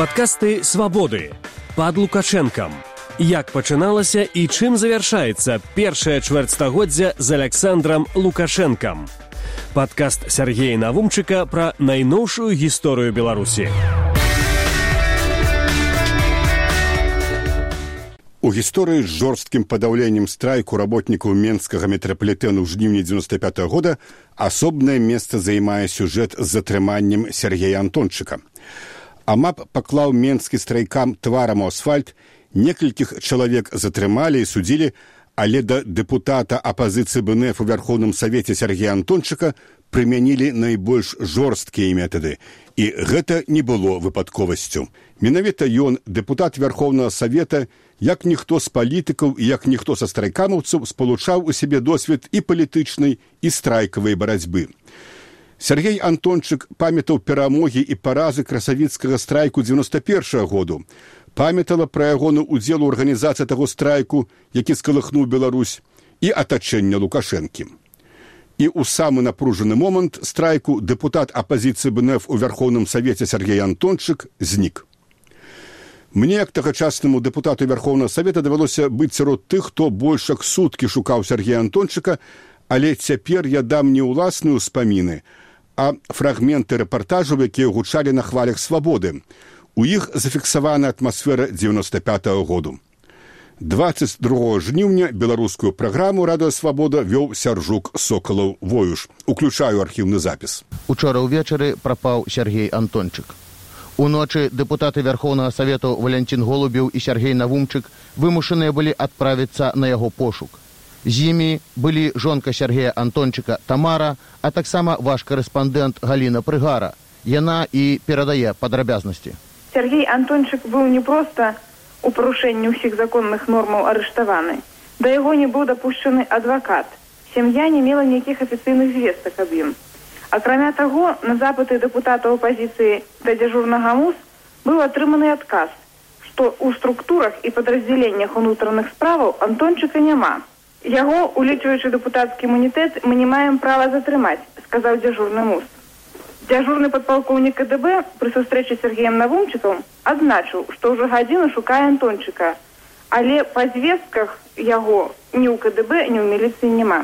Падкасты свабоды пад лукашэнкам. Як пачыналася і чым завяршаецца першае чвэрцьстагоддзя з Александром Лукашэнкам. Падкаст Сергея Навумчыка пра найноўшую гісторыю Беларусі. У гісторыі з жорсткім падаўленнем страйку работнікаў менскага метрапалітэну ў жніўні 95 -го года асобнае месца займае сюжэт з затрыманнем Сергея Антончыка. Амап паклаў менскі страйкам тварам у асфальт, некалькіх чалавек затрымалі і судзілі, але да дэпутата апазіцыі БНФ у вярхоўным савеце Сергея Антончыка прымянілі найбольш жорсткія метады і гэта не было выпадковасцю менавіта ён дэпутат вярхоўнага савета як ніхто з палітыкаў як ніхто са страйкамаўцаў спалучаў у сябе досвед і палітычнай і страйкавай барацьбы Сергей антончык памятаў перамогі і паразы красавіцкага страйку 91 -го году. Памятала пра ягоны удзел у арганізацыі таго страйку які скалыхнуў Беларусь і атачэння лукашэнкі. І ў самы напружаны момант страйку дэпутат апазіцыі бнф у вярхоўным савеце Сергей антончык знік. Мне як тагачаснаму дэпутату вярхоўнага савета давялося быць сярод тых хто больш як суткі шукаў Сергея антончыка але цяпер я дам не ўласныя ўспаміны а фрагменты рэпартажаў якія гучалі на хвалях свабоды. У іх зафіксавана атмасфера 95 -го году. 22 жніўня беларускую праграму радыасвабода вёў сяржук сокалаў воюш уключаю архіўны запіс. Учора ўвечары прапаў сергей антончык. Уночы дэпутаты вярхоўнага савету валянцін голубеў і сергей навумчык вымушаныя былі адправіцца на яго пошук з імі былі жонка сергея антончыка тамара а таксама ваш корэспандэнт галіна прыгара. Яна і перадае падрабязнасці. Сергей антончык быў не проста у парушэнні ўсіх законных нормаў арыштаваны. Да яго не быў дапушчаны адвакат. Сям'я не мела нейкіх афіцыйных звестак аб ім. Акрамя таго на запыты дэпутатаў апазіцыі да дзяжурнага мус быў атрыманы адказ што ў структурах і падраздзяленнях унутраных справаў антончыка няма яго улічваючы дэпутацкі імунітэт мы не маем права затрымаць сказаў дзяжурны мус дзяжурны падпалкоўнік кДб пры сустрэчы сергеем навумчыкам адзначыў што ўжо гадзіну шукае антончыка але па звестках яго ні ў кДб ні ў міліцыі няма.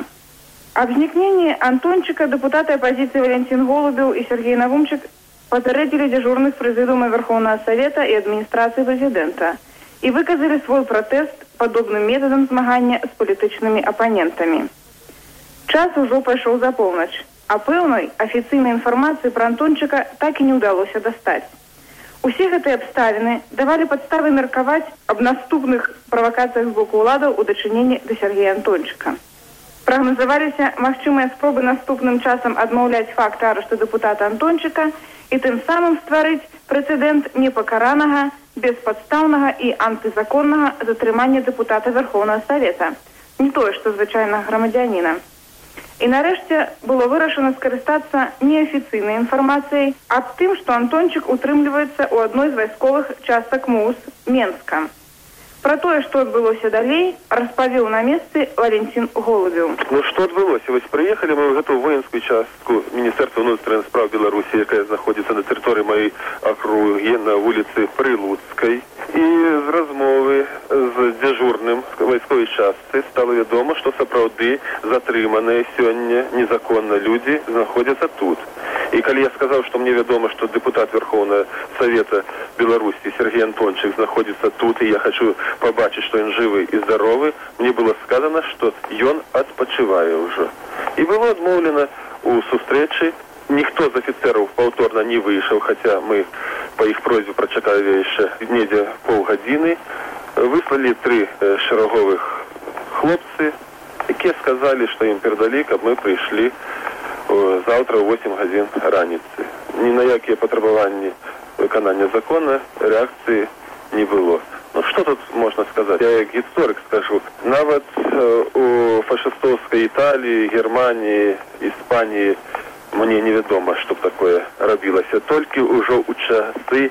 Аб знікненні антончыка дэпутаты апазіцыі валянцін голубеў і сергей навумчык папярэдзілі дзяжурных прызыдума вярхоўнага савета і адміністрацыі прэзідэнта і выказалі свой пратэст падобным метадам змагання з палітычнымі апанентамі. Час ужо пайшоў за поўнач а пэўнай афіцыйнай інфармацыі пра антончыка так і не ўдалося дастаць. Усе гэтыя абставіны давалі падставы меркаваць аб наступных правакацыях з боку ўладаў у дачыненні да сергея антончыка. Прагназаваліся магчымыя спробы наступным часам адмаўляць факт арышту дэпутата антончыка і тым самым стварыць прэцэдэнт непакаранага беспадстаўнага і антызаконнага затрымання дэпутата верхоўнага савета не тое што звычайна грамадзяніна І нарэшце было вырашана скарыстацца неафіцыйнай інфармацыяй аб тым, што антончык утрымліваецца ў адной з вайсковых частак мус Менска. Пра тое, што адбылося далей, распавіў на месцы Валенцін голубеў. Ну што адбылося? Вось прыехалі мы ў гэтую воінскую частку міністэрства ўнутраных справ Беларусі, якая знаходзіцца на тэрыторыі маёй акругі на вуліцы Прылуцкай і з размовы з дзяжурным вайсковай частцы стало вядома што сапраўды затрыманыя сёння незаконна людзі знаходзяцца тут і калі я сказаў што мне вядома што депутат верховная совета беларусі сергей антончык знаходзіцца тут і я хочу побачыць што ён жывы і здаровы мне было сказано что ён адпачывае ўжо і было адмоўлена у сустрэчы ніхто з афіцераў паўторна не выйшаў хаця мы по іх просьбе прачакалі яшчэ недзе паўгадзіны выслалі тры шараговых хлопцы якія сказалі што ім перадалі каб мы прыйшлі заўтра восемь гадзін раніцы ні на якія патрабаванні выканання закона рэакцыі не было ну что тут можна сказаць я як гісторык скажу. Нават у фашыстоўскай італіі германії іспаніі мне невядома што такое рабілася толькі ўжо ў часы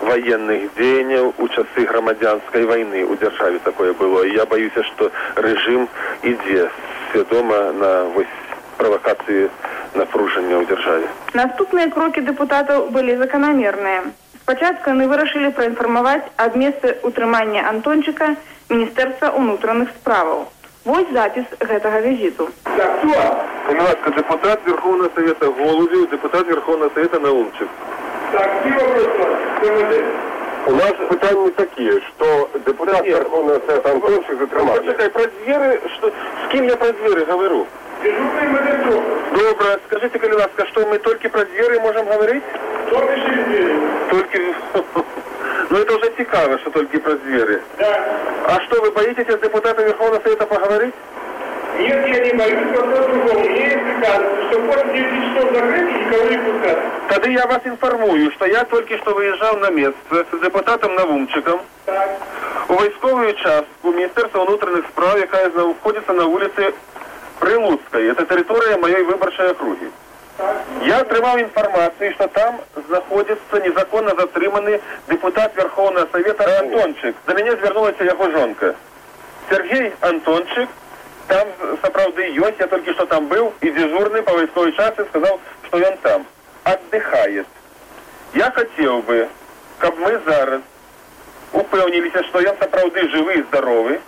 военных дзеянняў у часы грамадзянскай войны у дзяржаве такое было. І я баюся што рэжым ідзе свядома на вось правакацыі напружання ў дзяржаве наступныя крокі дэпутатаў былі заканамерныя Спачатку яны вырашылі праінфармаваць аб месцы ўтрымання антончыка міністэрства ўнутраных справаў. Вось запіс гэтага візіту. Ласка, депутат Верховного Совета Голубев, депутат Верховного Совета Наумчик. Так, у нас питання такі, що депутат Верховного Совета Антончик затримав. Почекай, про двери, що, з ким я про двери говорю? Добре, скажите, коли ласка, що ми тільки про двери можемо говорити? Только через двери. Тільки... Ну это уже цікаво, що тільки про двери. Да. А что, вы боитесь с депутатом Верховного Совета поговорить? Нет, я не боюсь, вопрос другого. Мне есть приказ, что после 9 часов закрыть и никого не пускать. Тогда я вас информую, что я только что выезжал на место с депутатом Навумчиком Так. у військовую частку Міністерства внутренних справ, яка знаходиться на вулиці Прилуцької. Це територія моєї виборчої округи. Я отримав інформацію, що там знаходиться незаконно затриманий депутат Верховного Совета Антончик. До мене звернулася його жонка. Сергій Антончик, там сапраўды ёсць, я толькі што там быў і дзяжурны па вайсковай частцы сказаў, што ён там аддыхае. Я хацеў бы, каб мы зараз упэўніліся, што ён сапраўды жывы і здаровы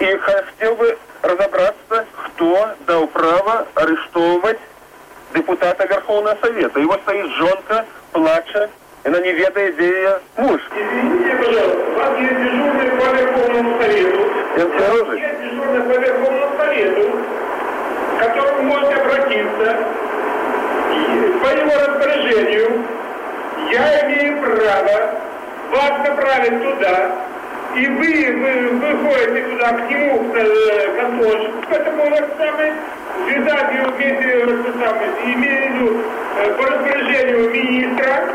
і хацеў бы разабрацца, хто даў права арыштоўваць депутата Верховного Совета. И вот стоит жонка, плача, она не ведает, где ее муж. Извините, пожалуйста, у вас есть дежурный по Верховному Совету. Я здоровый? Есть дежурный по Верховному Совету, к которому можете обратиться. И по его распоряжению я имею право вас направить туда, и вы, вы выходите туда к нему, к, э, к вот самый, связать его вместе вот, самый, имею в виду, э, по распоряжению министра,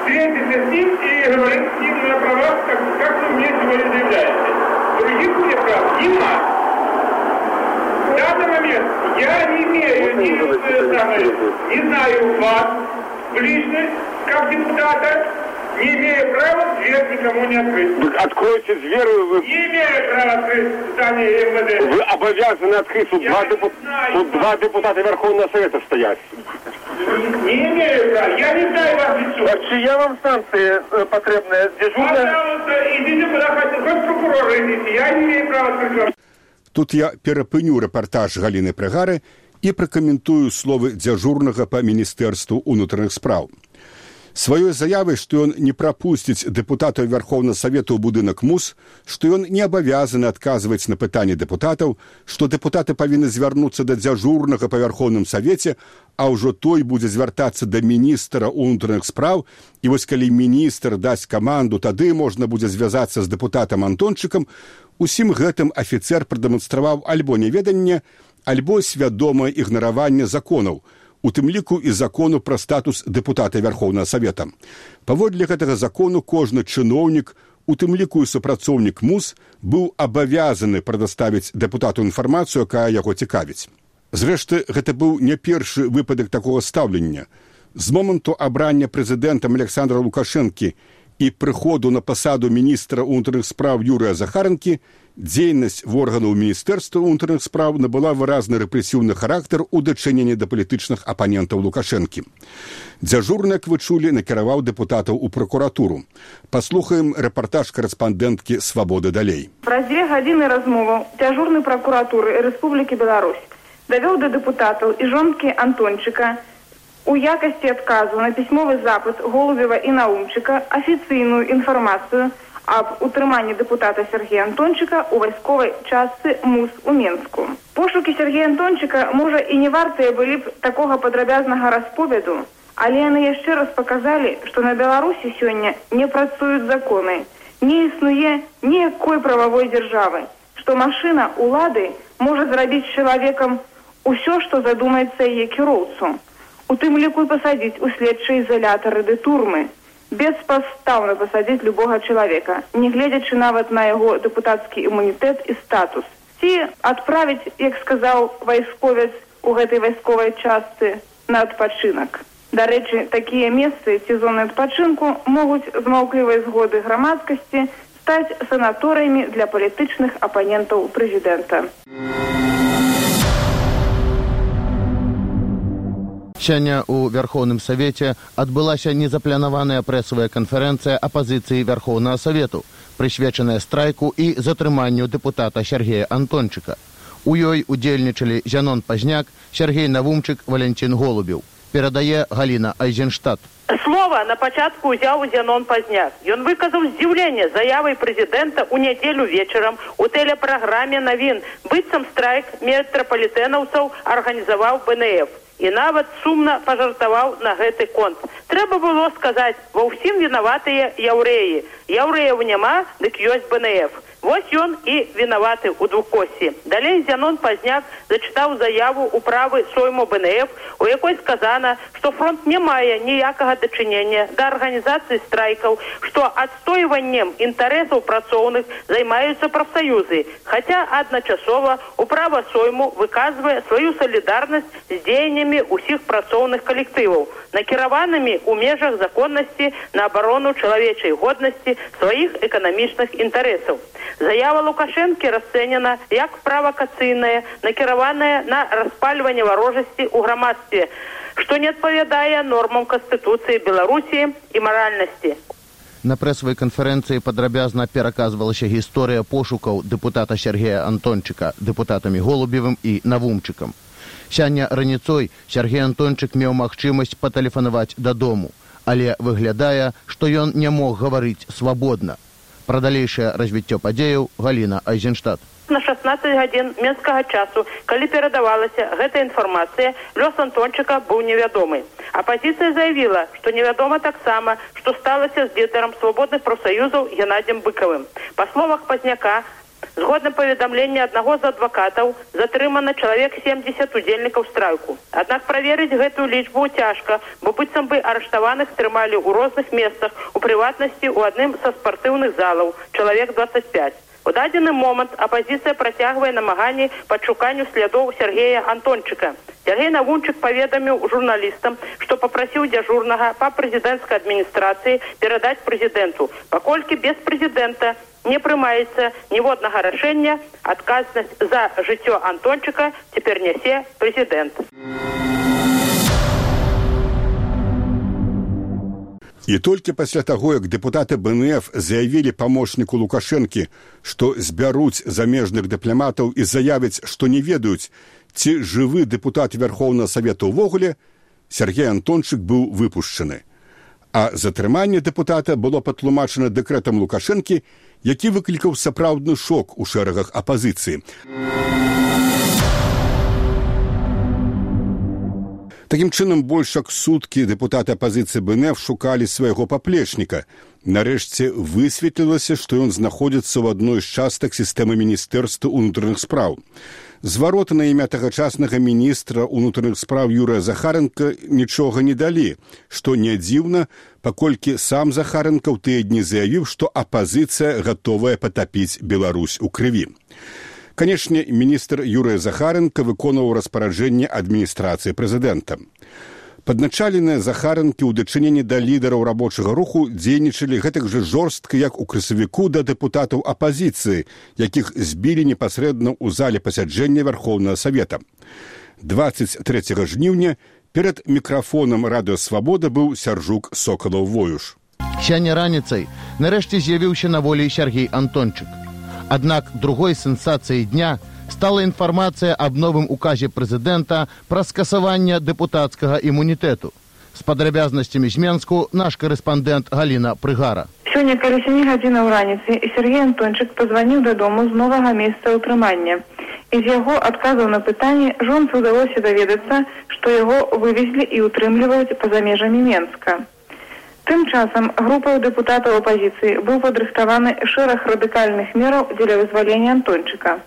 встретиться с ним и говорить с ним на правах, как, как вы мне сегодня заявляете. Других мне прав нема. В данный момент я не имею э, самое, не знаю вас в личность, как депутата, не имею права дверь никому не открыть. Откройте дверь, вы, Не имею права открыть здание МВД. обязаны открыть. Тут, Я два, не депу- знаю. тут два депутата Верховного Совета стоят. Не имею права. Я не знаю вас лицо. А чья вам станция э, потребная? Дежурная? Пожалуйста, идите куда хотите. Хоть прокурора идите. Я не имею права открыть. Тут я перапыню рэпартаж галіны прыгары і пракаментую словы дзяжурнага па міністэрству ўнутраных спраў. Сваёй заявай, што ён не прапусціць дэпутатаў Верховнага Савету ў будынак мус, што ён не абавязаны адказваць на пытанні дэпутатаў, што дэпутаты павінны звярнуцца да дзяжурнага па Верховным Савеце, а ўжо той будзе звяртацца да міністра ўнутраных спраў. І вось калі міністр дасць каманду, тады можна будзе звязацца з дэпутатам Антончыкам, усім гэтым афіцэр прадэманстраваў альбо неведанне, альбо свядомае ігнараванне законаў, у тым ліку і закону пра статус дэпутата Верховнага Савета. Паводле гэтага закону кожны чыноўнік, у тым ліку і супрацоўнік мус быў абавязаны прадаставіць дэпутату інфармацыю, якая яго цікавіць. Зрэшты, гэта быў не першы выпадак такога стаўлення. З моманту абрання прэзідэнтам Александра Лукашэнкі і прыходу на пасаду міністра ўнутраных спраў Юрыя Захаранкі дзейнасць органаў міністэрства ўнутраных спраў набыла выразны рэпрэсіўны характар у дачыненні да палітычных апанентаў лукашэнкі. Дзяжурны як вы чулі накіраваў дэпутатаў у прокуратуру паслухаем рэпартаж карэспандэнткі свабоды далей Праз дзве гадзіны размоваў дзяжурны пракуратуры Рэспублікі Беларусь давёў да дэпутатаў і жонкі Антончыка у якасці адказу на пісьмовы запыт Голубева і Наумчыка афіцыйную інфармацыю аб утрыманні дэпутата Сергея Антончыка ў вайсковай частцы МУС у Менску. Пошукі Сергея Антончыка, можа, і не вартыя былі б такога падрабязнага расповеду, але яны яшчэ раз паказалі, што на Беларусі сёння не працуюць законы, не існуе ніякой прававой дзяржавы, што машына улады можа зрабіць чалавекам усё, што задумаецца яе кіроўцу. У тым ліку пасадзіць у следчыя ізалятары ды турмы, беспастаўна пасадзіць любога чалавека, не гледзячы нават на яго дэпутацкі імунітэт і статус. Ці адправіць, як сказаў вайсковец у гэтай вайсковай частцы на адпачынак. Дарэчы, такія месцы ці зоны адпачынку могуць з маўклівай згоды грамадскасці стаць санаторыямі для палітычных апанентаў прэзідэнта. Сёння ў вярхоўным савеце адбылася незапланаваная прэсавая канферэнцыя апазіцыі вярхоўнага савету, прысвечаная страйку і затрыманню дэпутата Сергея Антончыка. У ёй удзельнічалі Зянон Пазняк, Сергей Навумчык, Валянцін Голубіў. Перадае Галіна Айзенштадт. Слова на пачатку ўзяў Зянон Пазняк. Ён выказаў здзіўленне заявай прэзідэнта ў нядзелю вечарам у тэлепраграме навін. Быццам страйк метрапалітэнаўцаў арганізаваў БНФ і нават сумна пажартаваў на гэты конт. Трэба было сказаць, ва ўсім вінаватыя яўрэі. Яўрэяў няма, дык ёсць БНФ. Вось ён і вінаваты ў двукосі. Далей Зянон Пазняк зачытаў заяву ў правы сойму БНФ, у якой сказана, што фронт не мае ніякага дачынення да арганізацыі страйкаў, што адстойваннем інтарэсаў працоўных займаюцца прафсаюзы. Хаця адначасова управа сойму выказвае сваю салідарнасць з дзеяннямі ўсіх працоўных калектываў, накіраванымі ў межах законнасці на абарону чалавечай годнасці сваіх эканамічных інтарэсаў. Заява Лукашэнкі расцэнена як правакацыйная, накіраваная на распальванне варожасці ў грамадстве, што не адпавядае нормам Канстытуцыі Беларусі і маральнасці. На прэсавай канферэнцыі падрабязна пераказвалася гісторыя пошукаў дэпутата Сергея Антончыка дэпутатамі голубевым і навумчыкам. Сяння раніцой Сергей Антончык меў магчымасць патэлефанаваць дадому, але выглядае, што ён не мог гаварыць свабодна. Пра далейшае развіццё падзеяў Галіна Айзенштадт. На 16 гадзін менскага часу, калі перадавалася гэта інфармацыя, лёс Антончыка быў невядомы. Апазіцыя заявіла, што невядома таксама, што сталася з лідарам свабодных прафсаюзаў Геннадзем быкавым. Па словах пазняка, Згодна паведамлення аднаго з адвакатаў затрымана чалавек 70 удзельнікаў страйку. Аднак праверыць гэтую лічбу цяжка, бо быццам бы арыштаваных трымалі ў розных месцах, у прыватнасці ў адным са спартыўных залаў чалавек 25. У дадзены момант апазіцыя працягвае намаганні па шуканню слядоў Сергея Антончыка. Сергей Навунчык паведаміў журналістам, што папрасіў дзяжурнага па прэзідэнцкай адміністрацыі перадаць прэзідэнту, паколькі без прэзідэнта не прымаецца ніводнага рашэння адказнасць за жыццё антончыка цяпер нясе прэзідэнт. І толькі пасля таго як дэпутаты бнф заявілі памочніку лукашэнкі што збяруць замежных дыпламатаў і заявяць што не ведаюць ці жывы дэпутат вярхоўнага савета ўвогуле сергей антончык быў выпушчаны а затрыманне дэпутата было патлумачана дэкрэтам лукашэнкі які выклікаў сапраўдны шок у шэрагах апазіцыі. Такім чынам больш як суткі дэпутаты апазіцыі БНФ шукалі свайго паплечніка. Нарэшце высветлілася, што ён знаходзіцца ў адной з частак сістэмы міністэрства ўнутраных спраў. Звароты на імя тагачаснага міністра ўнутраных спраў Юрыя Захаренко нічога не далі, што не дзіўна, паколькі сам Захаренко ў тыя дні заявіў, што апазіцыя гатовая патапіць Беларусь у крыві. Канешне, міністр Юрыя Захаренко выконваў распараджэнне адміністрацыі прэзідэнта. Падначаленыя захаранкі ў дачыненні да лідараў рабочага руху дзейнічалі гэтак жа жорстка, як у красавіку да дэпутатаў апазіцыі, якіх збілі непасрэдна ў зале пасяджэння вярхоўнага савета. 23 жніўня перад мікрафонам радыёсвабода быў сяржук сокалаў воюш. Сяне раніцай нарэшце з'явіўся на волі Сергей Антончык. Аднак другой сенсацыяй дня стала інфармацыя аб новым указе прэзідэнта пра скасаванне дэпутацкага імунітэту. З падрабязнасцямі з Менску наш карэспандэнт Галіна Прыгара. Сёння калі сямі гадзінаў раніцы Сергей Антончык пазваніў дадому з новага месца ўтрымання. І з яго адказаў на пытанне жонцы ўдалося даведацца, што яго вывезлі і ўтрымліваюць па-за межамі Менска. Тым часам групаў дэпутатаў апазіцыі быў падрыхтаваны шэраг радыкальных мераў дзеля вызвалення антончыка.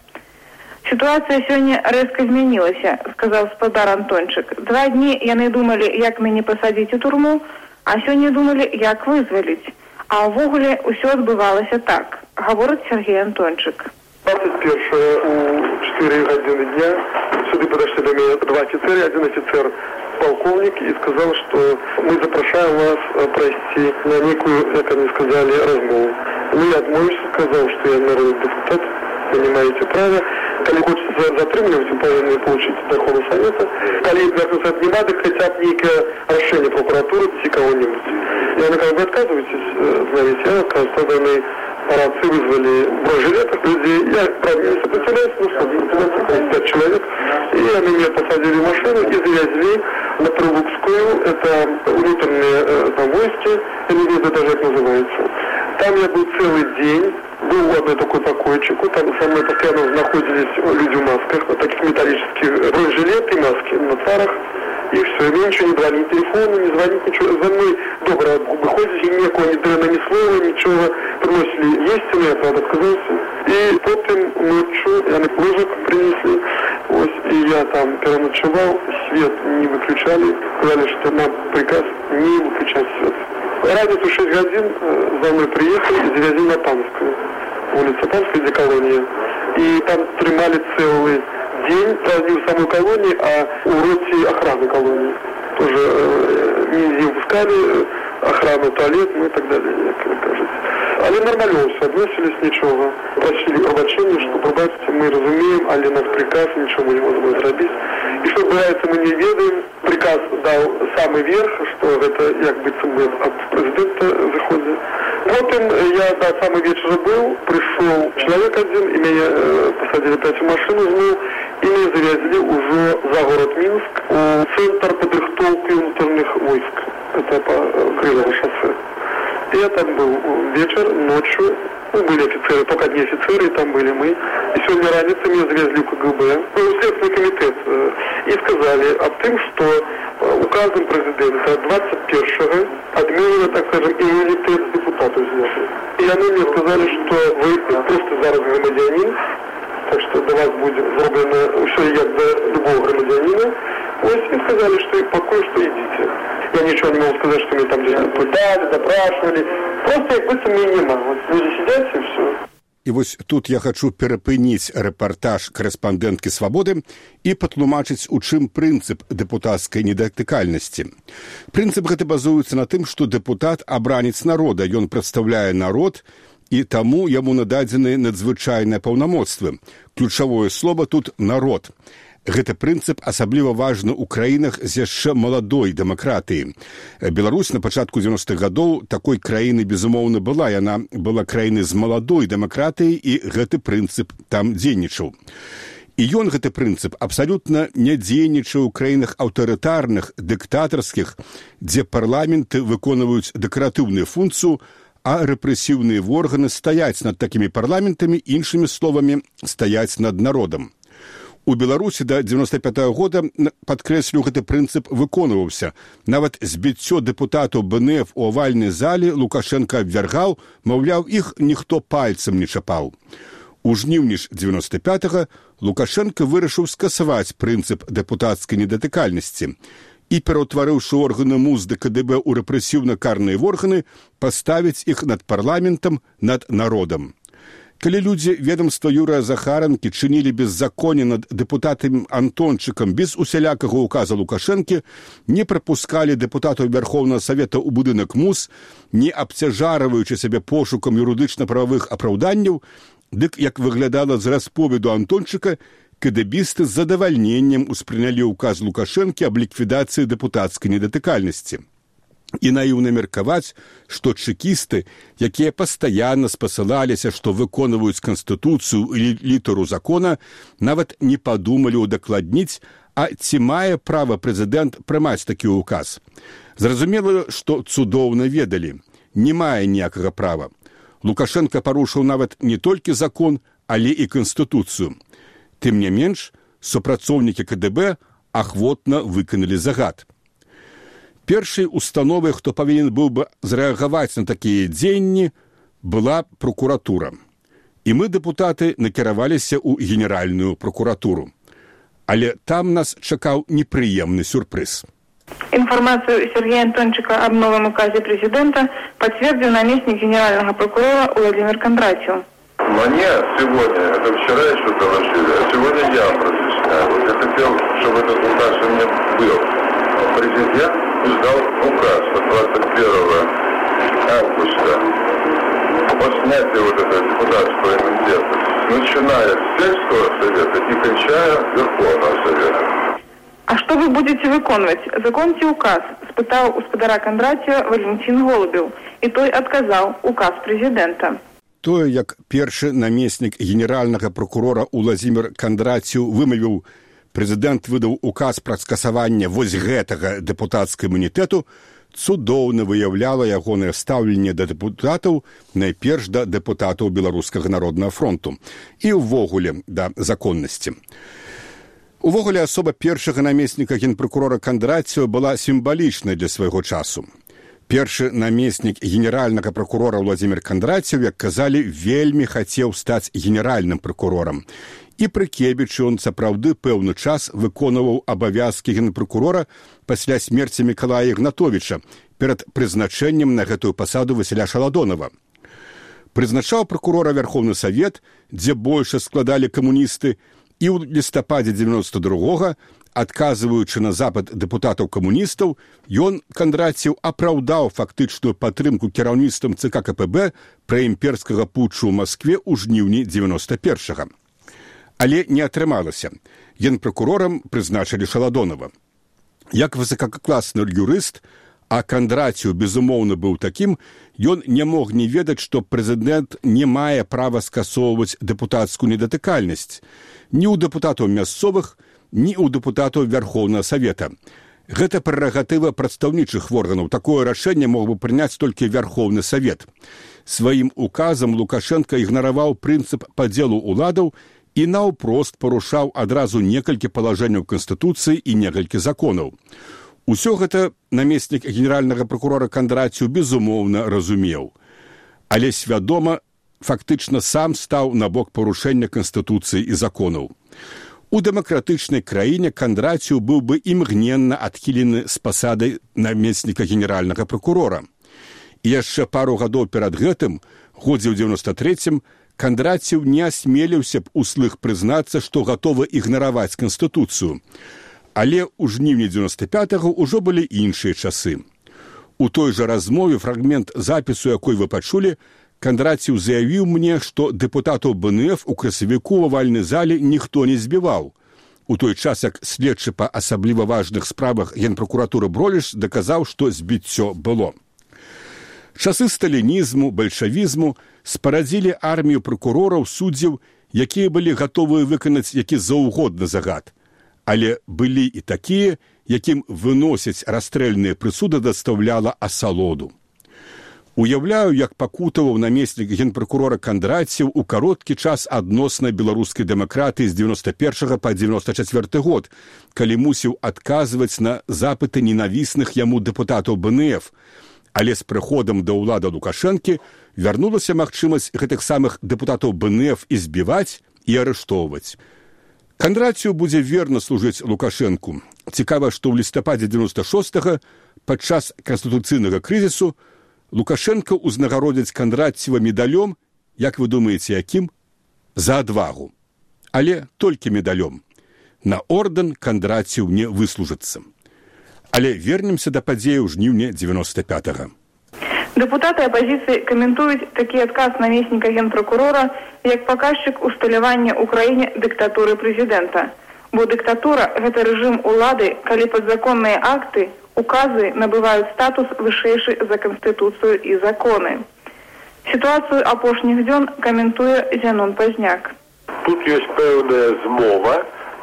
Сітуацыя сёння рэзка змянілася, сказаў спадар антончык. Два дні яны думалі, як мяне пасадзіць у турму, а сёння думалі, як вызваліць. А ўвогуле ўсё адбывалася так, гаворыць Сергей антончык. 21 у 4 гадзіны дня сюды падашлі да мяне два офіцеры, один офіцер полковник и сказал, что мы запрашаем вас э, пройти на некую, как они сказали, размову. Ну, я отмовился, сказал, что я народный депутат, имеете права. калі хочется затрымліваць вы павінны получить доходу совета калі вярнуцца от немады хотя б нейкае рашэнне прокуратуры ці кого-нибудь яны как бы отказываетесь знаете я кажется парадцы вызвали бронежилетах людей я правда не сопротивляюсь ну что пять человек и они меня посадили в машину и завезли на Прилукскую это внутренние э, там войски или где-то даже это называется там я был целый день был одной такой покойчику, там со мной постоянно находились люди в масках, вот таких металлических бронежилет и маски на царах. И все, мне ничего не брали, ни телефона, не звонить, ничего. За мной добро выходит, и никакого ни дрена, ни слова, ничего. Приносили есть, но я, правда, отказался. И потом ночью, я на ложек принесли, вот, и я там переночевал, свет не выключали, сказали, что нам приказ не выключать свет. Разницу 6 годин э, за мной приехали и завезли на Панскую улица Панская, где колония. И там тримали целый день, правда, не в самой колонии, а у роте охраны колонии. Тоже э, не выпускали охрану, туалет, ну и так далее, как кажется. Але нормально все относились, ничего. Просили пробачения, что пробачьте, мы разумеем, але наш приказ, ничего мы не можем зробить. И что нравится, мы не ведаем. Приказ дал самый верх, что это, як бы, от президента заходит. Потом я до самого вечера был, пришел человек один, и меня э, посадили опять в ну, меня завезли уже за город Минск, в центр подрыхтовки внутренних войск. Это по э, Крылово шоссе. Я там был вечер, ночью, ну, были офицеры, только одни офицеры, там были мы. И сегодня раницей меня завезли в КГБ, в Следственный комитет, э, и сказали о том, что э, указом президента 21-го отменено, так скажем, иммунитет депутату снятый. И они мне сказали, что вы просто зараз громадянин, так что до вас будет сделано все як до любого громадянина. Вот и сказали, что и покой, что идите. Я ничего не могу сказать, что меня там где-то пытали, допрашивали. Просто як бы меня нема. Вот люди сидят и все. І вось тут я хачу перапыніць рэпартаж корэспандэнткі свабоды і патлумачыць у чым прынцып дэпутацкай недатыкальнасці. Прынцып гэты базуецца на тым, што дэпутат абраніц народа, ён прадстаўляе народ і таму яму нададзены надзвычайныя паўнамоцтвы. Ключавое слова тут народ. Гэты прынцып асабліва важны ў краінах з яшчэ маладой дэмакратыі. Беларусь на пачатку 90-х гадоў такой краіны безумоўна была яна была краіны з маладой дэмакратыяй і гэты прынцып там дзейнічаў. І ён гэты прынцып абсалютна не дзейнічаў у краінах аўтарытарных дыктатарскіх, дзе парламенты выконваюць дэкаратыўную функцыю, а рэпрэсіўныя органы стаяць над такімі парламентамі іншымі словамі стаяць над народам у беларусі до девяносто пятого года падкрэслю гэты прынцып выконваўся нават збіццё дэпутатаў бнф у авальнай зале лукашенко абвяргаў маўляў іх ніхто пальцам не чапаў у жніўні ж девяносто пятого лукашенко вырашыў скасаваць прынцып дэпутацкай недатыкальнасці і пераўтварыўшы органы муз дкдб у рэпрэсіўна карныя органы паставіць іх над парламентам над народам. Калі людзі ведомства юрыя захаранкі чынілі беззаконне над дэпутатам антончыкам без усялякага указа лукашэнкі не прапускалі дэпутатаў вярхоўнага савета ў будынак мус не абцяжараваючы сябе пошукам юрыдычна прававых апраўданняў дык як выглядала з расповеду антончыка кдэбісты з задавальненнем успрынялі ўказ лукашэнкі аб ліквідацыі дэпутацкай недатыкальнасці. І наіўна меркаваць што чэкісты якія пастаянна спасылаліся што выконваюць канстытуцыю і літару закона нават не падумалі ўдакладніць а ці мае права прэзідэнт прымаць такі ўказ. Зразумела што цудоўна ведалі не мае ніякага права. Лукашенко парушыў нават не толькі закон але і канстытуцыю тым не менш супрацоўнікі кДб ахвотна выканалі загад. Першай установай хто павінен быў бы зрэагаваць на такія дзеянні была прокуратура. І мы дэпутаты накіраваліся ў генеральную прокуратуру. Але там нас чакаў непрыемны сюрпрыз. Информацию Сергея Антончика об новом указе президента подтвердил наместник генерального прокурора Владимир Кондратьев. Мне сегодня, это вчера еще доложили, а сегодня я разъясняю. Вот я хотел, чтобы этот указ у меня был. Президент издал указ от 21 августа о снятии вот этого депутатского иммунитета, начиная с сельского совета и кончая Верховного совета. А что вы будете выконваць? Законце указ, спытаў гаспадара Кандрація Валентин Голубеў, і той адказаў указ прэзідэнта. Тое, як першы намеснік генеральнага прокурора Уладзімир Кандраціў вымавіў, прэзідэнт выдаў указ пра скасаванне вось гэтага дэпутацкага імунітэту, цудоўна выяўляла ягонае стаўленне да дэпутатаў найперш да дэпутатаў беларускага народнага фронту і ўвогуле да законнасці. Увогуле асоба першага намесніка генпракурора кандраціо была сімвалічнай для свайго часу. Першы намеснік генеральнага прокурора Владзімир Кандраціў, як казалі, вельмі хацеў стаць генеральным прокурорам і прыкебічы ён сапраўды пэўны час выконваў абавязкі генпракурора пасля смерці мікалая ігнатовича перад прызначэннем на гэтую пасаду васіля шаладонова прызначаў прокурора вярховны савет дзе больше складалі камуністы і ў лістападзе девяносто другога адказваючы на запад дэпутатаў камуністаў ён кандраціў апраўдаў фактычную падтрымку кіраўніцтвам цк кпб пра імперскага путчу ў москве ў жніўні девяносто першага. Але не атрымалася. Генпракурорам прызначылі шаладонова як высокакласны юрыст а кандраціў безумоўна быў такім ён не мог не ведаць што прэзідэнт не мае права скасоўваць дэпутацкую недатыкальнасць ні ў дэпутатаў мясцовых ні ў дэпутатаў вярхоўнага савета. Гэта прэрагатыва прадстаўнічых органаў. Такое рашэнне мог бы прыняць толькі вярхоўны савет. Сваім указам лукашенко ігнараваў прынцып падзелу ўладаў і наўпрост парушаў адразу некалькі палажэнняў канстытуцыі і некалькі законаў. Усё гэта намеснік генеральнага прокурора кандраціў безумоўна разумеў, але свядома фактычна сам стаў на бок парушэння канстытуцыі і законаў. У дэмакратычнай краіне кандраціў быў бы імгненна адхілены з пасадай намесніка генеральнага прокурора. І яшчэ пару гадоў перад гэтым годзе ў девяносто третьем кандраціў не асмеліўся б услых прызнацца што гатовы ігнараваць канстытуцыю але ў жніўні девяносто пятого ўжо былі іншыя часы у той жа размове фрагмент запісу якой вы пачулі кандраціў заявіў мне што дэпутатаў бнф у красавіку в авальнай зале ніхто не збіваў у той час як следчы па асабліва важных справах генпракуратуры броліш даказаў што збіццё было. Часы сталінізму бальшавізму спарадзілі армію прокурораў суддзяў якія былі гатовыя выканаць які заўгодна загад. Але былі і такія якім выносяць расстрэльныя прысуды дастаўляла асалоду уяўляю як пакутаваў намеснік генпракурора кандраціў у кароткі час адносна беларускай дэмакратыі з девяносто першага по девяносто четверты год калі мусіў адказваць на запыты ненавісных яму дэпутатаў бнф але з прыходам да ўлада лукашэнкі вярнулася магчымасць гэтых самых дэпутатаў бнф і збіваць і арыштоўваць. Кандрацію будзе верна служыць лукашэнку. Цікава што ў лістападзе девяносто шостого падчас канстытуцыйнага крызісу лукашенко ўзнагародзяць кандраціва медалём як вы думаеце якім за адвагу але толькі медалём на ордэн кандраціў не выслужыцца Але вернемся да падзеі ў жніўня 95. -го. Дэпутаты апазіцыі каментуюць такі адказ намесніка генпракурора як паказчык усталявання ў краіне дыктатуры прэзідэнта. Бо дыктатура гэта рэжым улады, калі падзаконныя акты, указы набываюць статус вышэйшы за канстытуцыю і законы. Сітуацыю апошніх дзён каментуе зянон пазняк. Тут ёсць пэўная змова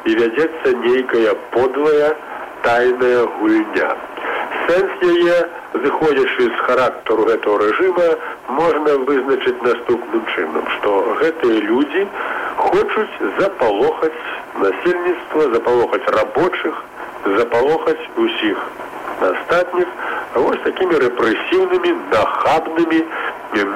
і вядзецца нейкая подлая, тайная гульня. Сэнс яе, зыходзячы з характару гэтага рэжыма, можна вызначыць наступным чынам, што гэтыя людзі хочуць запалохаць насельніцтва, запалохаць рабочых, запалохаць усіх астатніх вось такімі рэпрэсіўнымі нахабнымі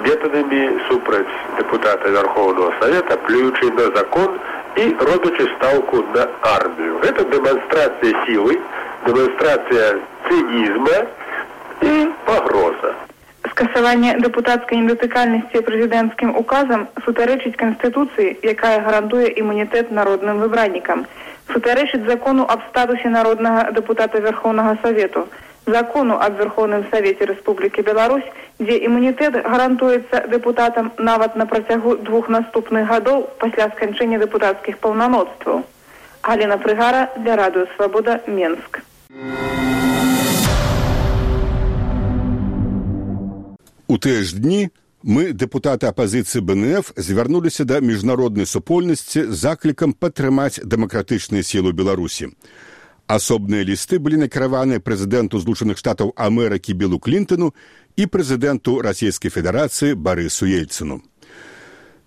метадамі супраць дэпутата вярхоўнага савета плюючы на закон і робячы стаўку на армію гэта дэманстрацыя сілы дэманстрацыя цынізма і пагроза скасаванне дэпутацкай недатыкальнасці прэзідэнцкім указам сутарэчыць канстытуцыі якая гарантуе імунітэт народным выбраннікам сутарэчыць закону аб статусе народнага дэпутата вярхоўнага савету закону аб верхоўным савеце рэспублікі Беларусь, дзе імунітэт гарантуецца дэпутатам нават на працягу двух наступных гадоў пасля сканчэння дэпутацкіх паўнамоцтваў. Алена Прыгара для радыё свабода Менск. У тыя ж дні мы дэпутаты апазіцыі бнф звярнуліся да міжнароднай супольнасці заклікам падтрымаць дэмакратычныя сілы беларусі асобныя лісты былі накіраваны прэзідэнту злучаных штатаў амерыкі белу клінтону і прэзідэнту расійскай федэрацыі барысу ельцыну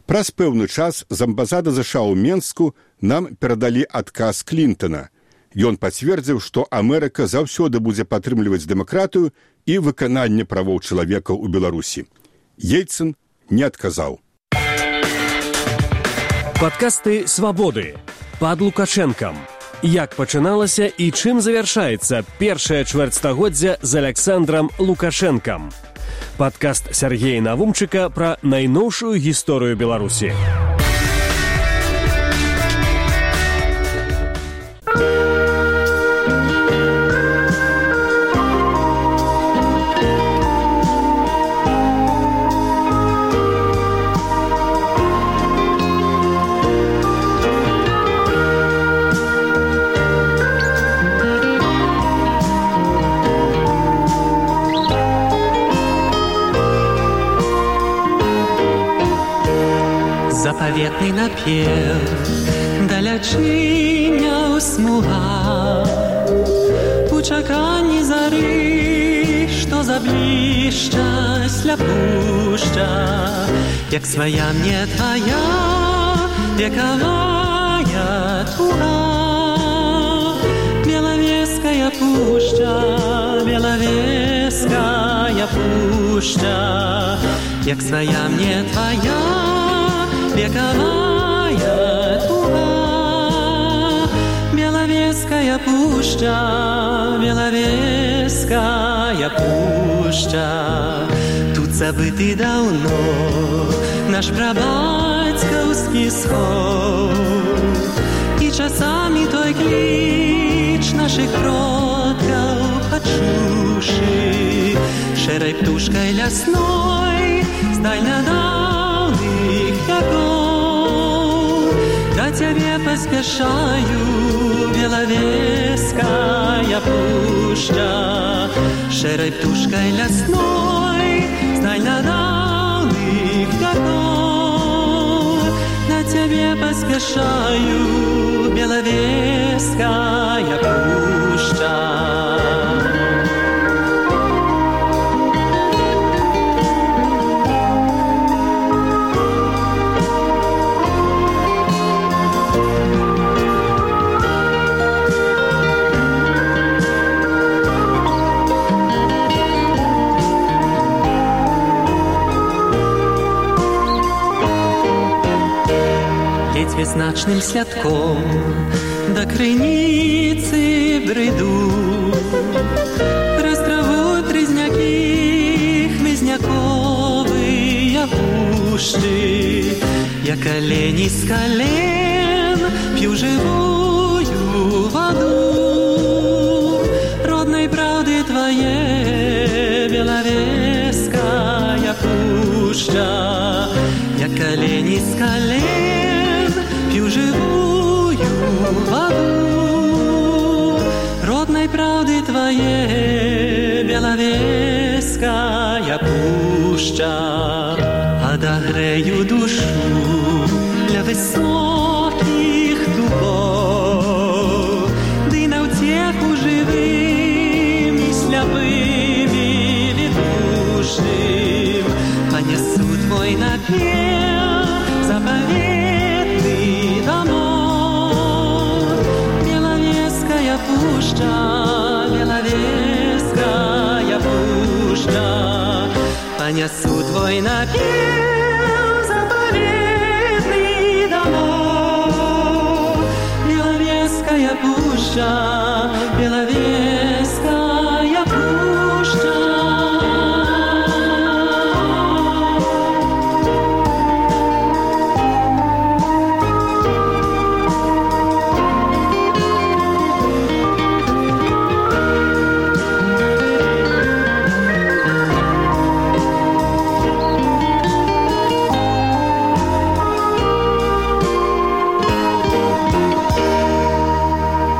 праз пэўны час з амбазада заша ў менску нам перадалі адказ клінтона. Ён пацвердзіў што амерыка заўсёды будзе падтрымліваць дэмакратыю і выкананне правоў чалавека ў беларусі ельцын не адказаў падкасты свабоды пад лукашэнкам як пачыналася і чым завяршаецца першае чвэрцьстагоддзя з александром лукашэнкам. Падкаст сергея навумчыка пра найноўшую гісторыю беларусі заветний напів, далячиня усмула у зары, Что за забліща, сляпуща, як своя мне твоя, вековая тура, беловеская пуща, беловеская пуща, як своя мне твоя. Вековая туга Беловеская пушча Беловеская пушча Тут забыты давно Наш прабацькаўскі сход І часамі той кліч наших продкаў пачушы Шэрай птушкай лясной здальня шагов До тебе поспешаю, беловеская пушка, Шерой птушкой лесной, знай на дальних дорог На тебе поспешаю, беловеская пушка. ледзьве значным святком да крыніцы брыду Растраву трызнякі хмызняковыя пушчы Я калені з кален п'ю жывую ваду роднай праўды твае белавеская пушча Я калені з кален п'ю жывую ваду роднай праўды твае белавеская пушча адагрэю душу для высокіх дубов ды на ўцеху жывым і сляпымі відушным панесу твой напеў панесу твой напеў запаветны дамо белавеская пушча